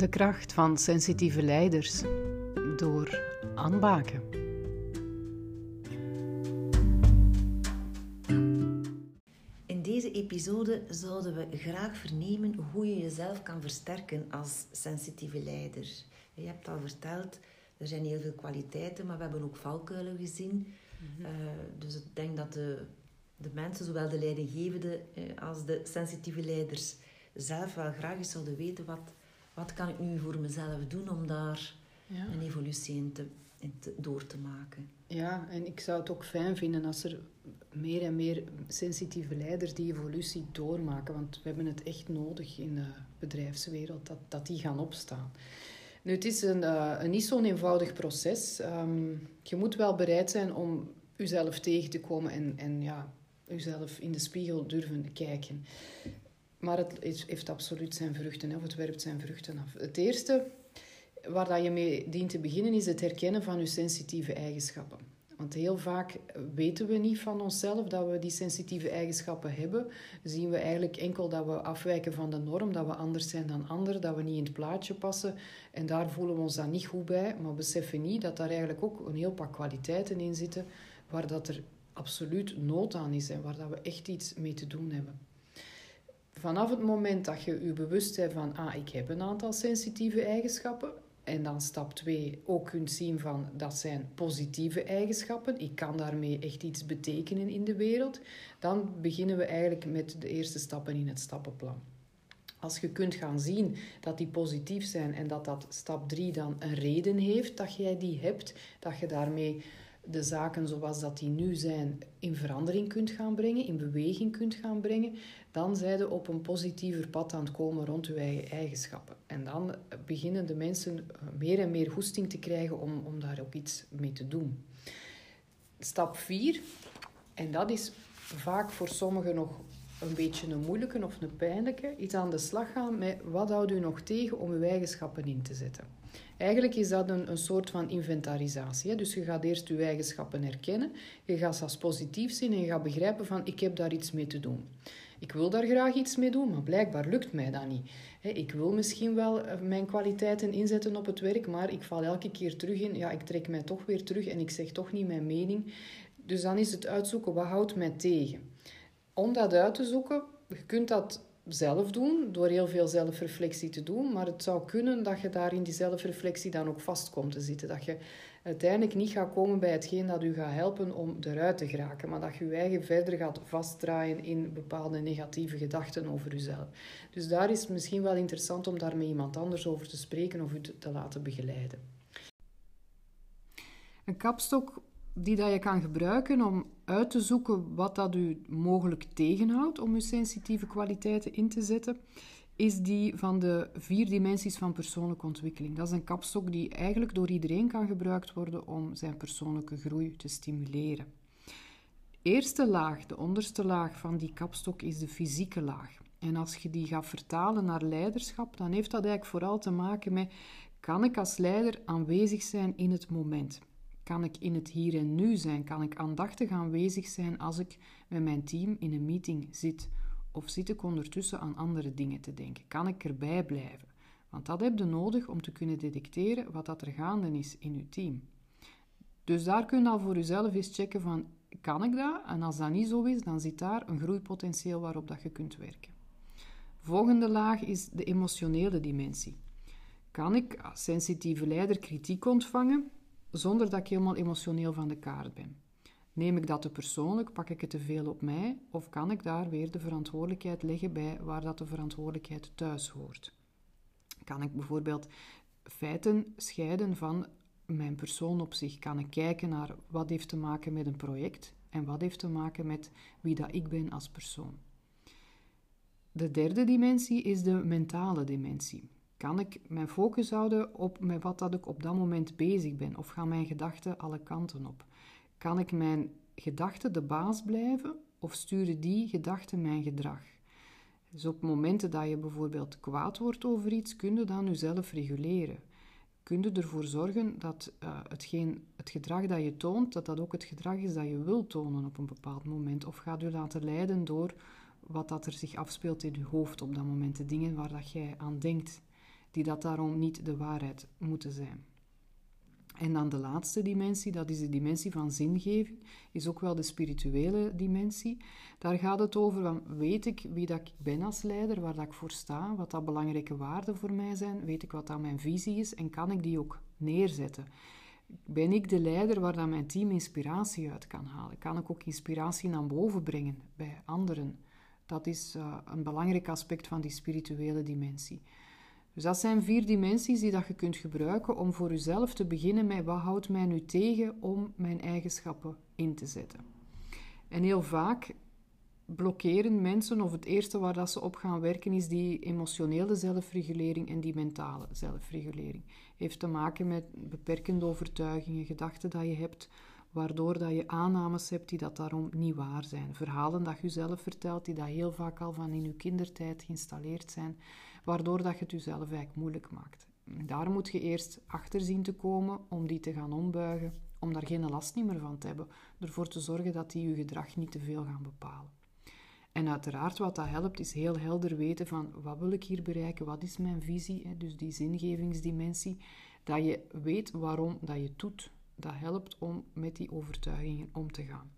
De kracht van sensitieve leiders door aanbaken. In deze episode zouden we graag vernemen hoe je jezelf kan versterken als sensitieve leider. Je hebt al verteld, er zijn heel veel kwaliteiten, maar we hebben ook valkuilen gezien. Mm dus ik denk dat de, de mensen, zowel de leidinggevende uh, als de sensitieve leiders, zelf wel graag eens zouden weten wat wat kan ik nu voor mezelf doen om daar ja. een evolutie in, te, in te, door te maken. Ja, en ik zou het ook fijn vinden als er meer en meer sensitieve leiders die evolutie doormaken. Want we hebben het echt nodig in de bedrijfswereld, dat, dat die gaan opstaan. Nu, het is een, uh, een niet zo'n eenvoudig proces. Um, je moet wel bereid zijn om jezelf tegen te komen en, en ja, jezelf in de spiegel durven kijken. Maar het heeft absoluut zijn vruchten, of het werpt zijn vruchten af. Het eerste waar dat je mee dient te beginnen is het herkennen van je sensitieve eigenschappen. Want heel vaak weten we niet van onszelf dat we die sensitieve eigenschappen hebben. Zien we eigenlijk enkel dat we afwijken van de norm, dat we anders zijn dan anderen, dat we niet in het plaatje passen. En daar voelen we ons dan niet goed bij. Maar beseffen niet dat daar eigenlijk ook een heel pak kwaliteiten in zitten waar dat er absoluut nood aan is en waar dat we echt iets mee te doen hebben vanaf het moment dat je je bewust bent van, ah, ik heb een aantal sensitieve eigenschappen, en dan stap 2 ook kunt zien van, dat zijn positieve eigenschappen, ik kan daarmee echt iets betekenen in de wereld, dan beginnen we eigenlijk met de eerste stappen in het stappenplan. Als je kunt gaan zien dat die positief zijn en dat dat stap 3 dan een reden heeft dat jij die hebt, dat je daarmee de zaken zoals dat die nu zijn in verandering kunt gaan brengen, in beweging kunt gaan brengen, dan zijn je op een positiever pad aan het komen rond je eigen eigenschappen. En dan beginnen de mensen eh, meer en meer goesting te krijgen om, om daar ook iets mee te doen. Stap 4, en dat is vaak voor sommigen nog een beetje een moeilijke of een pijnlijke, iets aan de slag gaan met wat houdt u nog tegen om uw eigenschappen in te zetten. Eigenlijk is dat een, een soort van inventarisatie. Dus je gaat eerst je eigenschappen herkennen, je gaat ze als positief zien en je gaat begrijpen van ik heb daar iets mee te doen. Ik wil daar graag iets mee doen, maar blijkbaar lukt mij dat niet. Ik wil misschien wel eh, mijn kwaliteiten inzetten op het werk, maar ik val elke keer terug in, ja, ik trek mij toch weer terug en ik zeg toch niet mijn mening. Dus dan is het uitzoeken, wat houdt mij tegen? Om dat uit te zoeken, je kunt dat zelf doen, door heel veel zelfreflectie te doen. Maar het zou kunnen dat je daar in die zelfreflectie dan ook vast komt te zitten. Dat je uiteindelijk niet gaat komen bij hetgeen dat u gaat helpen om eruit te geraken. Maar dat je je eigen verder gaat vastdraaien in bepaalde negatieve gedachten over uzelf. Dus daar is het misschien wel interessant om daar met iemand anders over te spreken of u te laten begeleiden. Een kapstok die dat je kan gebruiken om uit te zoeken wat dat u mogelijk tegenhoudt om uw sensitieve kwaliteiten in te zetten, is die van de vier dimensies van persoonlijke ontwikkeling. Dat is een kapstok die eigenlijk door iedereen kan gebruikt worden om zijn persoonlijke groei te stimuleren. Eerste laag, de onderste laag van die kapstok, is de fysieke laag. En als je die gaat vertalen naar leiderschap, dan heeft dat eigenlijk vooral te maken met: kan ik als leider aanwezig zijn in het moment? Kan ik in het hier en nu zijn? Kan ik aandachtig aanwezig zijn als ik met mijn team in een meeting zit? Of zit ik ondertussen aan andere dingen te denken? Kan ik erbij blijven? Want dat heb je nodig om te kunnen detecteren wat dat er gaande is in je team. Dus daar kun je al voor jezelf eens checken van, kan ik dat? En als dat niet zo is, dan zit daar een groeipotentieel waarop dat je kunt werken. Volgende laag is de emotionele dimensie. Kan ik als sensitieve leider kritiek ontvangen zonder dat ik helemaal emotioneel van de kaart ben. Neem ik dat te persoonlijk, pak ik het te veel op mij, of kan ik daar weer de verantwoordelijkheid leggen bij waar dat de verantwoordelijkheid thuis hoort? Kan ik bijvoorbeeld feiten scheiden van mijn persoon op zich? Kan ik kijken naar wat heeft te maken met een project en wat heeft te maken met wie dat ik ben als persoon? De derde dimensie is de mentale dimensie. Kan ik mijn focus houden op met wat dat ik op dat moment bezig ben? Of gaan mijn gedachten alle kanten op? Kan ik mijn gedachten de baas blijven? Of sturen die gedachten mijn gedrag? Dus op momenten dat je bijvoorbeeld kwaad wordt over iets, kun je dan jezelf reguleren. Kun je ervoor zorgen dat hetgeen, het gedrag dat je toont, dat dat ook het gedrag is dat je wilt tonen op een bepaald moment? Of gaat je laten leiden door wat dat er zich afspeelt in je hoofd op dat moment, de dingen waar dat jij aan denkt? Die dat daarom niet de waarheid moeten zijn. En dan de laatste dimensie, dat is de dimensie van zingeving, is ook wel de spirituele dimensie. Daar gaat het over, weet ik wie dat ik ben als leider, waar dat ik voor sta, wat dat belangrijke waarden voor mij zijn, weet ik wat dat mijn visie is en kan ik die ook neerzetten. Ben ik de leider waar dat mijn team inspiratie uit kan halen? Kan ik ook inspiratie naar boven brengen bij anderen? Dat is uh, een belangrijk aspect van die spirituele dimensie. Dus dat zijn vier dimensies die dat je kunt gebruiken om voor jezelf te beginnen met wat houdt mij nu tegen om mijn eigenschappen in te zetten. En heel vaak blokkeren mensen, of het eerste waar dat ze op gaan werken, is die emotionele zelfregulering en die mentale zelfregulering. Heeft te maken met beperkende overtuigingen, gedachten dat je hebt, waardoor dat je aannames hebt die dat daarom niet waar zijn. Verhalen dat je zelf vertelt, die dat heel vaak al van in je kindertijd geïnstalleerd zijn, waardoor dat je het jezelf eigenlijk moeilijk maakt. Daar moet je eerst achter zien te komen om die te gaan ombuigen, om daar geen last meer van te hebben, ervoor te zorgen dat die je gedrag niet te veel gaan bepalen. En uiteraard wat dat helpt is heel helder weten van wat wil ik hier bereiken, wat is mijn visie, dus die zingevingsdimensie, dat je weet waarom dat je doet. Dat helpt om met die overtuigingen om te gaan.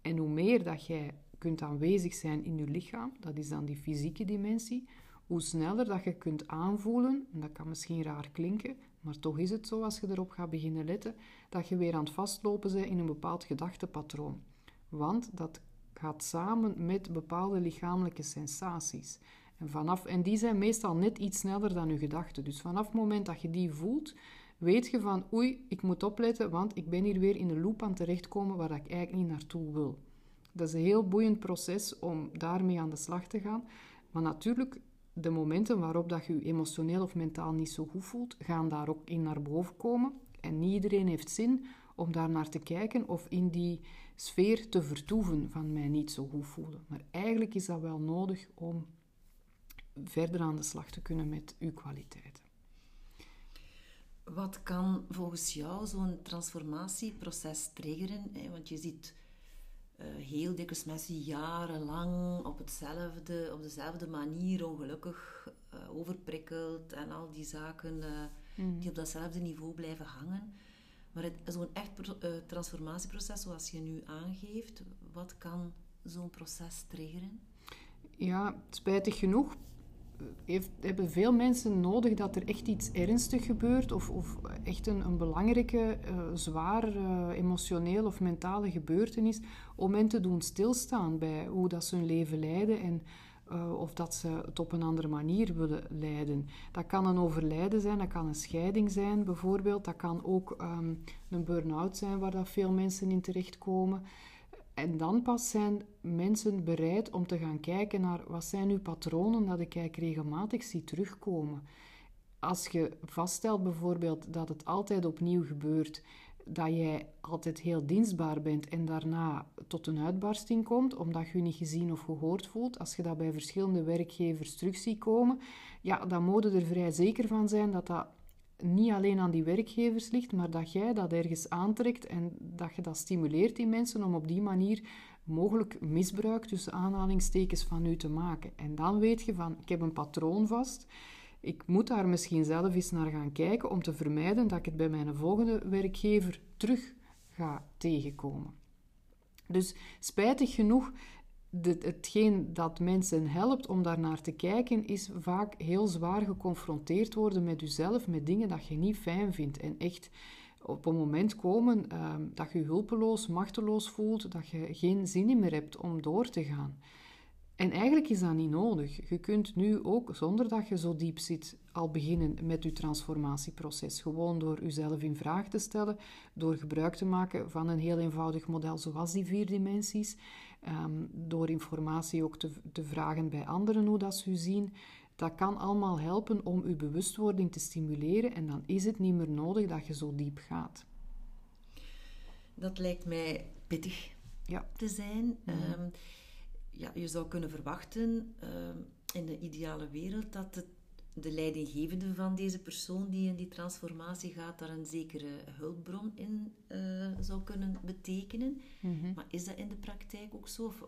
En hoe meer dat jij kunt aanwezig zijn in je lichaam, dat is dan die fysieke dimensie, hoe sneller dat je kunt aanvoelen, en dat kan misschien raar klinken, maar toch is het zo als je erop gaat beginnen letten, dat je weer aan het vastlopen bent in een bepaald gedachtepatroon. Want dat gaat samen met bepaalde lichamelijke sensaties. En, vanaf, en die zijn meestal net iets sneller dan je gedachten. Dus vanaf het moment dat je die voelt, weet je van oei, ik moet opletten, want ik ben hier weer in een loop aan terechtkomen waar ik eigenlijk niet naartoe wil. Dat is een heel boeiend proces om daarmee aan de slag te gaan. Maar natuurlijk, de momenten waarop dat je je emotioneel of mentaal niet zo goed voelt, gaan daar ook in naar boven komen. En niet iedereen heeft zin om daar naar te kijken of in die sfeer te vertoeven van mij niet zo goed voelen. Maar eigenlijk is dat wel nodig om verder aan de slag te kunnen met uw kwaliteiten. Wat kan volgens jou zo'n transformatieproces triggeren? Want je ziet heel dikwijls mensen jarenlang op, hetzelfde, op dezelfde manier ongelukkig uh, overprikkeld en al die zaken uh, mm. die op datzelfde niveau blijven hangen. Maar zo'n echt transformatieproces zoals je nu aangeeft, wat kan zo'n proces triggeren? Ja, spijtig genoeg hebben veel mensen nodig dat er echt iets ernstig gebeurt of, of echt een, een belangrijke, uh, zwaar uh, emotioneel of mentale gebeurtenis om hen te doen stilstaan bij hoe dat ze hun leven leiden en uh, of dat ze het op een andere manier willen leiden. Dat kan een overlijden zijn, dat kan een scheiding zijn bijvoorbeeld, dat kan ook um, een burn-out zijn waar dat veel mensen in terechtkomen. En dan pas zijn mensen bereid om te gaan kijken naar wat zijn uw patronen dat ik eigenlijk regelmatig zie terugkomen. Als je vaststelt bijvoorbeeld dat het altijd opnieuw gebeurt, dat jij altijd heel dienstbaar bent en daarna tot een uitbarsting komt, omdat je je niet gezien of gehoord voelt, als je dat bij verschillende werkgevers terug ziet komen, ja, dan moet je er vrij zeker van zijn dat dat niet alleen aan die werkgevers ligt, maar dat jij dat ergens aantrekt en dat je dat stimuleert in mensen om op die manier mogelijk misbruik tussen aanhalingstekens van u te maken. En dan weet je van, ik heb een patroon vast, ik moet daar misschien zelf eens naar gaan kijken om te vermijden dat ik het bij mijn volgende werkgever terug ga tegenkomen. Dus spijtig genoeg hetgeen dat mensen helpt om daar naar te kijken, is vaak heel zwaar geconfronteerd worden met jezelf, met dingen dat je niet fijn vindt. En echt op een moment komen ehm, dat je hulpeloos, machteloos voelt, dat je geen zin meer hebt om door te gaan. En eigenlijk is dat niet nodig. Je kunt nu ook, zonder dat je zo diep zit, al beginnen met je transformatieproces. Gewoon door jezelf in vraag te stellen, door gebruik te maken van een heel eenvoudig model zoals die vier dimensies. Um, door informatie ook te, te, vragen bij anderen hoe dat ze u zien. Dat kan allemaal helpen om uw bewustwording te stimuleren en dan is het niet meer nodig dat je zo diep gaat. Dat lijkt mij pittig ja. te zijn. Um, ja, je zou kunnen verwachten ehm, in de ideale wereld dat het, de leidinggevende van deze persoon die in die transformatie gaat, daar een zekere hulpbron in uh, zou kunnen betekenen. Mhm. Maar is dat in de praktijk ook zo? Of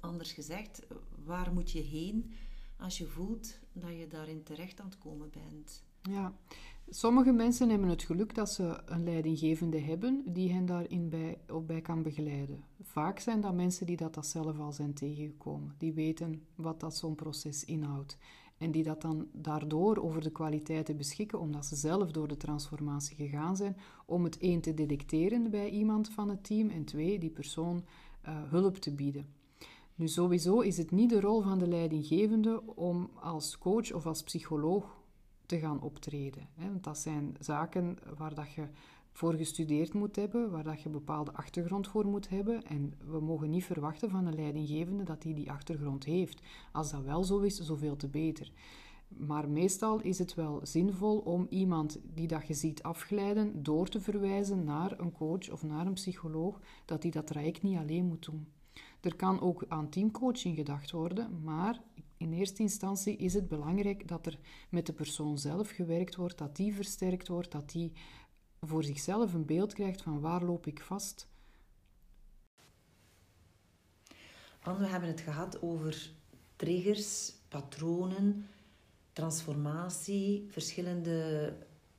anders gezegd, waar moet je heen als je voelt dat je daarin terecht aan het komen bent. Ja, sommige mensen hebben het geluk dat ze een leidinggevende hebben die hen daarin bij, op bij kan begeleiden. Vaak zijn dat mensen die dat, dat zelf al zijn tegengekomen, die weten wat dat zo'n proces inhoudt. En die dat dan daardoor over de kwaliteiten beschikken, omdat ze zelf door de transformatie gegaan zijn, om het één te detecteren bij iemand van het team en twee, die persoon uh, hulp te bieden. Nu, sowieso is het niet de rol van de leidinggevende om als coach of als psycholoog te gaan optreden. Hè? Want dat zijn zaken waar dat je voor gestudeerd moet hebben, waar dat je bepaalde achtergrond voor moet hebben. En we mogen niet verwachten van een leidinggevende dat hij die, die achtergrond heeft. Als dat wel zo is, zoveel te beter. Maar meestal is het wel zinvol om iemand die dat je ziet afglijden door te verwijzen naar een coach of naar een psycholoog, dat hij dat traject niet alleen moet doen. Er kan ook aan teamcoaching gedacht worden, maar in eerste instantie is het belangrijk dat er met de persoon zelf gewerkt wordt, dat die versterkt wordt, dat die voor zichzelf een beeld krijgt van waar loop ik vast. Want we hebben het gehad over triggers, patronen, transformatie, verschillende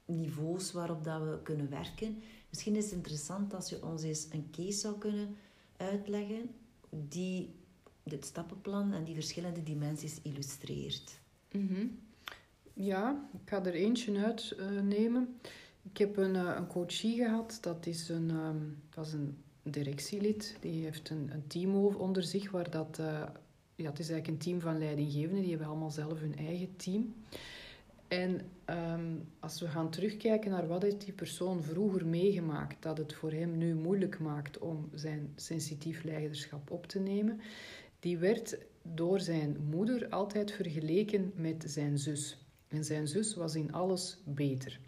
niveaus waarop dat we kunnen werken. Misschien is het interessant als je ons eens een case zou kunnen uitleggen die dit stappenplan en die verschillende dimensies illustreert. Mhm. Ja, ik ga er eentje uitnemen. Ik heb een, uh, een coachie gehad, dat is een, dat is een directielid. Die heeft een, een team onder zich, waar dat... Uh, ja, het is eigenlijk een team van leidinggevenden, die hebben allemaal zelf hun eigen team. En ehm, als we gaan terugkijken naar wat heeft die persoon vroeger meegemaakt, dat het voor hem nu moeilijk maakt om zijn sensitief leiderschap op te nemen, die werd door zijn moeder altijd vergeleken met zijn zus. En zijn zus was in alles beter.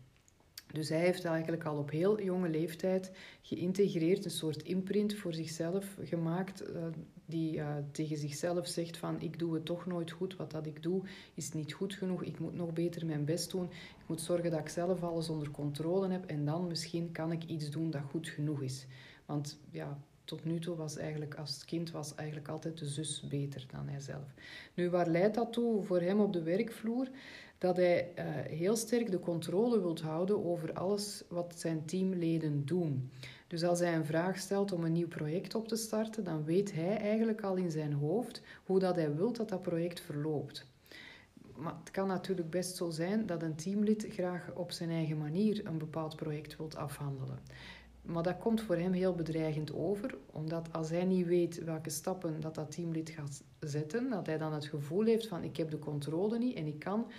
Dus hij heeft eigenlijk al op heel jonge leeftijd geïntegreerd, een soort imprint voor zichzelf gemaakt, uh, die uh, tegen zichzelf zegt van ik doe het toch nooit goed, wat dat ik doe is niet goed genoeg, ik moet nog beter mijn best doen, ik moet zorgen dat ik zelf alles onder controle heb en dan misschien kan ik iets doen dat goed genoeg is. Want ja, tot nu toe was eigenlijk als kind was eigenlijk altijd de zus beter dan hijzelf. Nu, waar leidt dat toe voor hem op de werkvloer? Dat hij uh, heel sterk de controle wilt houden over alles wat zijn teamleden doen. Dus als hij een vraag stelt om een nieuw project op te starten, dan weet hij eigenlijk al in zijn hoofd hoe dat hij wil dat dat project verloopt. Maar het kan natuurlijk best zo zijn dat een teamlid graag op zijn eigen manier een bepaald project wilt afhandelen. Maar dat komt voor hem heel bedreigend over, omdat als hij niet weet welke stappen dat, dat teamlid gaat zetten, dat hij dan het gevoel heeft van ik heb de controle niet en ik kan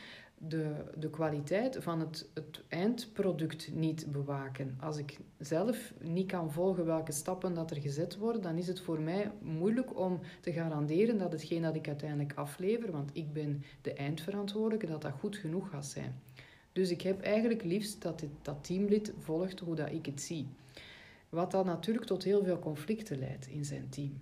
de, de kwaliteit van het, het eindproduct niet bewaken. Als ik zelf niet kan volgen welke stappen dat er gezet worden, dan is het voor mij moeilijk om te garanderen dat hetgeen dat ik uiteindelijk aflever, want ik ben de eindverantwoordelijke, dat dat goed genoeg gaat zijn. Dus ik heb eigenlijk liefst dat dit, dat teamlid volgt hoe dat ik het zie. Wat dan natuurlijk tot heel veel conflicten leidt in zijn team.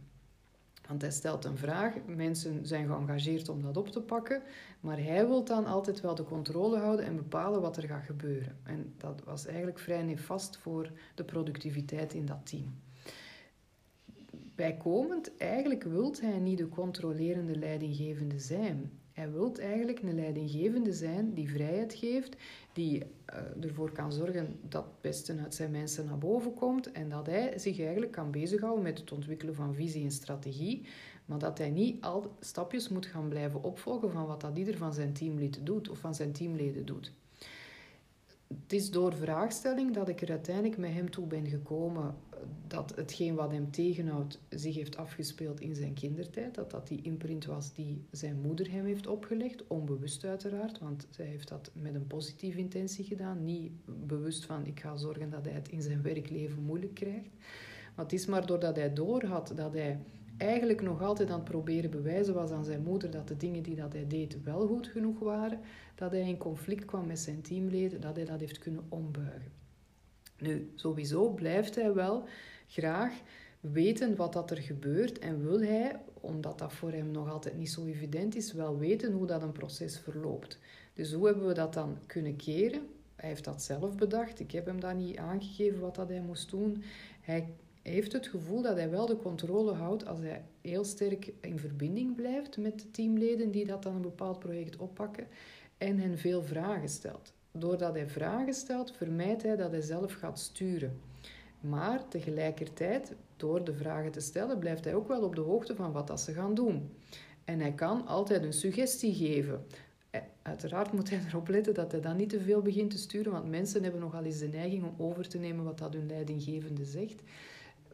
Want hij stelt een vraag, mensen zijn geëngageerd om dat op te pakken, maar hij wil dan altijd wel de controle houden en bepalen wat er gaat gebeuren. En dat was eigenlijk vrij nefast voor de productiviteit in dat team. Bijkomend, eigenlijk wil hij niet de controlerende leidinggevende zijn. Hij wil eigenlijk een leidinggevende zijn die vrijheid geeft, die uh, ervoor kan zorgen dat het beste uit zijn mensen naar boven komt en dat hij zich eigenlijk kan bezighouden met het ontwikkelen van visie en strategie, maar dat hij niet al stapjes moet gaan blijven opvolgen van wat dat ieder van zijn teamlid doet of van zijn teamleden doet. Het is door vraagstelling dat ik er uiteindelijk met hem toe ben gekomen dat hetgeen wat hem tegenhoudt zich heeft afgespeeld in zijn kindertijd. Dat dat die imprint was die zijn moeder hem heeft opgelegd, onbewust uiteraard, want zij heeft dat met een positieve intentie gedaan. Niet bewust van ik ga zorgen dat hij het in zijn werkleven moeilijk krijgt. Maar het is maar doordat hij doorhad dat hij eigenlijk nog altijd aan het proberen bewijzen was aan zijn moeder dat de dingen die dat hij deed wel goed genoeg waren, dat hij in conflict kwam met zijn teamleden, dat hij dat heeft kunnen ombuigen. Nu, sowieso blijft hij wel graag weten wat dat er gebeurt en wil hij, omdat dat voor hem nog altijd niet zo evident is, wel weten hoe dat een proces verloopt. Dus hoe hebben we dat dan kunnen keren? Hij heeft dat zelf bedacht. Ik heb hem dat niet aangegeven wat dat hij moest doen. Hij heeft het gevoel dat hij wel de controle houdt als hij heel sterk in verbinding blijft met de teamleden die dat dan een bepaald project oppakken en hen veel vragen stelt. Doordat hij vragen stelt, vermijdt hij dat hij zelf gaat sturen. Maar tegelijkertijd, door de vragen te stellen, blijft hij ook wel op de hoogte van wat dat ze gaan doen. En hij kan altijd een suggestie geven. Eh, uiteraard moet hij erop letten dat hij dan niet te veel begint te sturen, want mensen hebben nogal eens de neiging om over te nemen wat dat hun leidinggevende zegt.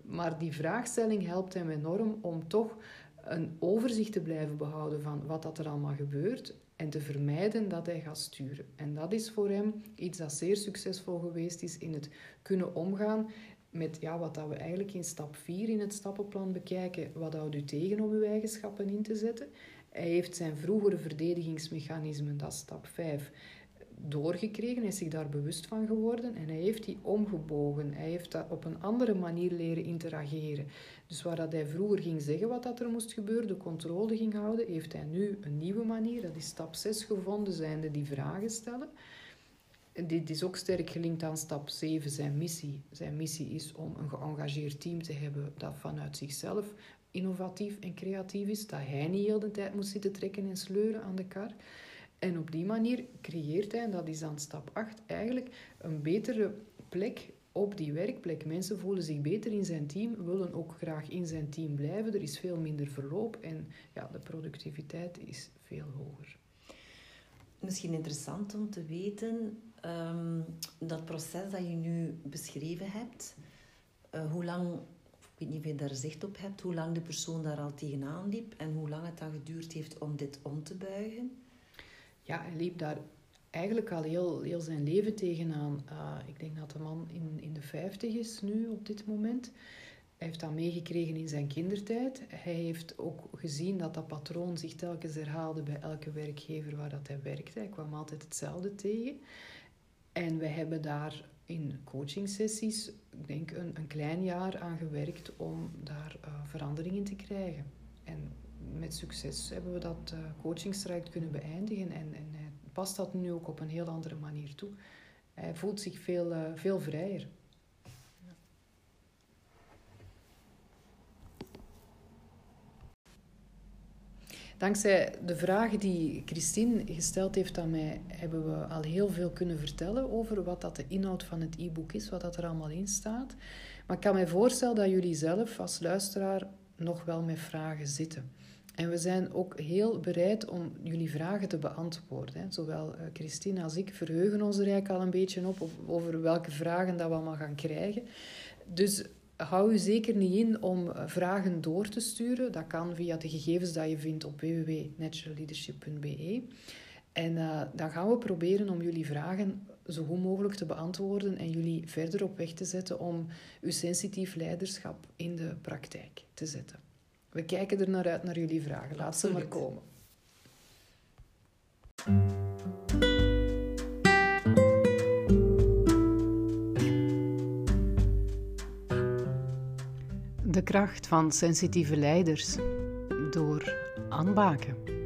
Maar die vraagstelling helpt hem enorm om toch een overzicht te blijven behouden van wat dat er allemaal gebeurt en te vermijden dat hij gaat sturen. En dat is voor hem iets dat zeer succesvol geweest is in het kunnen omgaan met ja, wat dat we eigenlijk in stap 4 in het stappenplan bekijken. Wat houdt u tegen om uw eigenschappen in te zetten? Hij heeft zijn vroegere verdedigingsmechanismen, dat is stap 5, doorgekregen. Hij is zich daar bewust van geworden en hij heeft die omgebogen. Hij heeft dat op een andere manier leren interageren. Dus waar dat hij vroeger ging zeggen wat dat er moest gebeuren, de controle ging houden, heeft hij nu een nieuwe manier, dat is stap 6 gevonden, zijnde die vragen stellen. Dit is ook sterk gelinkt aan stap 7, zijn missie. Zijn missie is om een geëngageerd team te hebben dat vanuit zichzelf innovatief en creatief is, dat hij niet heel de tijd moet zitten trekken en sleuren aan de kar. En op die manier creëert hij, en dat is dan stap 8, eigenlijk een betere plek op die werkplek. Mensen voelen zich beter in zijn team, willen ook graag in zijn team blijven. Er is veel minder verloop en ja, de productiviteit is veel hoger. Misschien interessant om te weten, um, dat proces dat je nu beschreven hebt, uh, hoe lang, ik weet niet of je daar zicht op hebt, hoe lang de persoon daar al tegenaan liep en hoe lang het dan geduurd heeft om dit om te buigen? Ja, hij liep daar eigenlijk al heel, heel zijn leven tegenaan. Uh, ik denk dat de man in, in de 50 is nu op dit moment. Hij heeft dat meegekregen in zijn kindertijd. Hij heeft ook gezien dat dat patroon zich telkens herhaalde bij elke werkgever waar dat hij werkte. Hij kwam altijd hetzelfde tegen. En we hebben daar in coachingsessies, ik denk een, een klein jaar aan gewerkt om daar uh, verandering in te krijgen. En met succes hebben we dat uh, coachingstraject kunnen beëindigen. En, en hij past dat nu ook op een heel andere manier toe. Hij voelt zich veel, uh, veel vrijer. Dankzij de vragen die Christine gesteld heeft aan mij, hebben we al heel veel kunnen vertellen over wat dat de inhoud van het e-book is, wat dat er allemaal in staat. Maar ik kan me voorstellen dat jullie zelf als luisteraar nog wel met vragen zitten. En we zijn ook heel bereid om jullie vragen te beantwoorden. Zowel eh, Christine als ik verheugen ons er eigenlijk al een beetje op over welke vragen dat we allemaal gaan krijgen. Dus hou u zeker niet in om eh, vragen door te sturen. Dat kan via de gegevens die je vindt op www.naturalleadership.be. En uh, dan gaan we proberen om jullie vragen zo goed mogelijk te beantwoorden en jullie verder op weg te zetten om uw sensitief leiderschap in de praktijk te zetten. We kijken er naar uit naar jullie vragen. Laat ze maar komen. De kracht van sensitieve leiders door Anne Baken.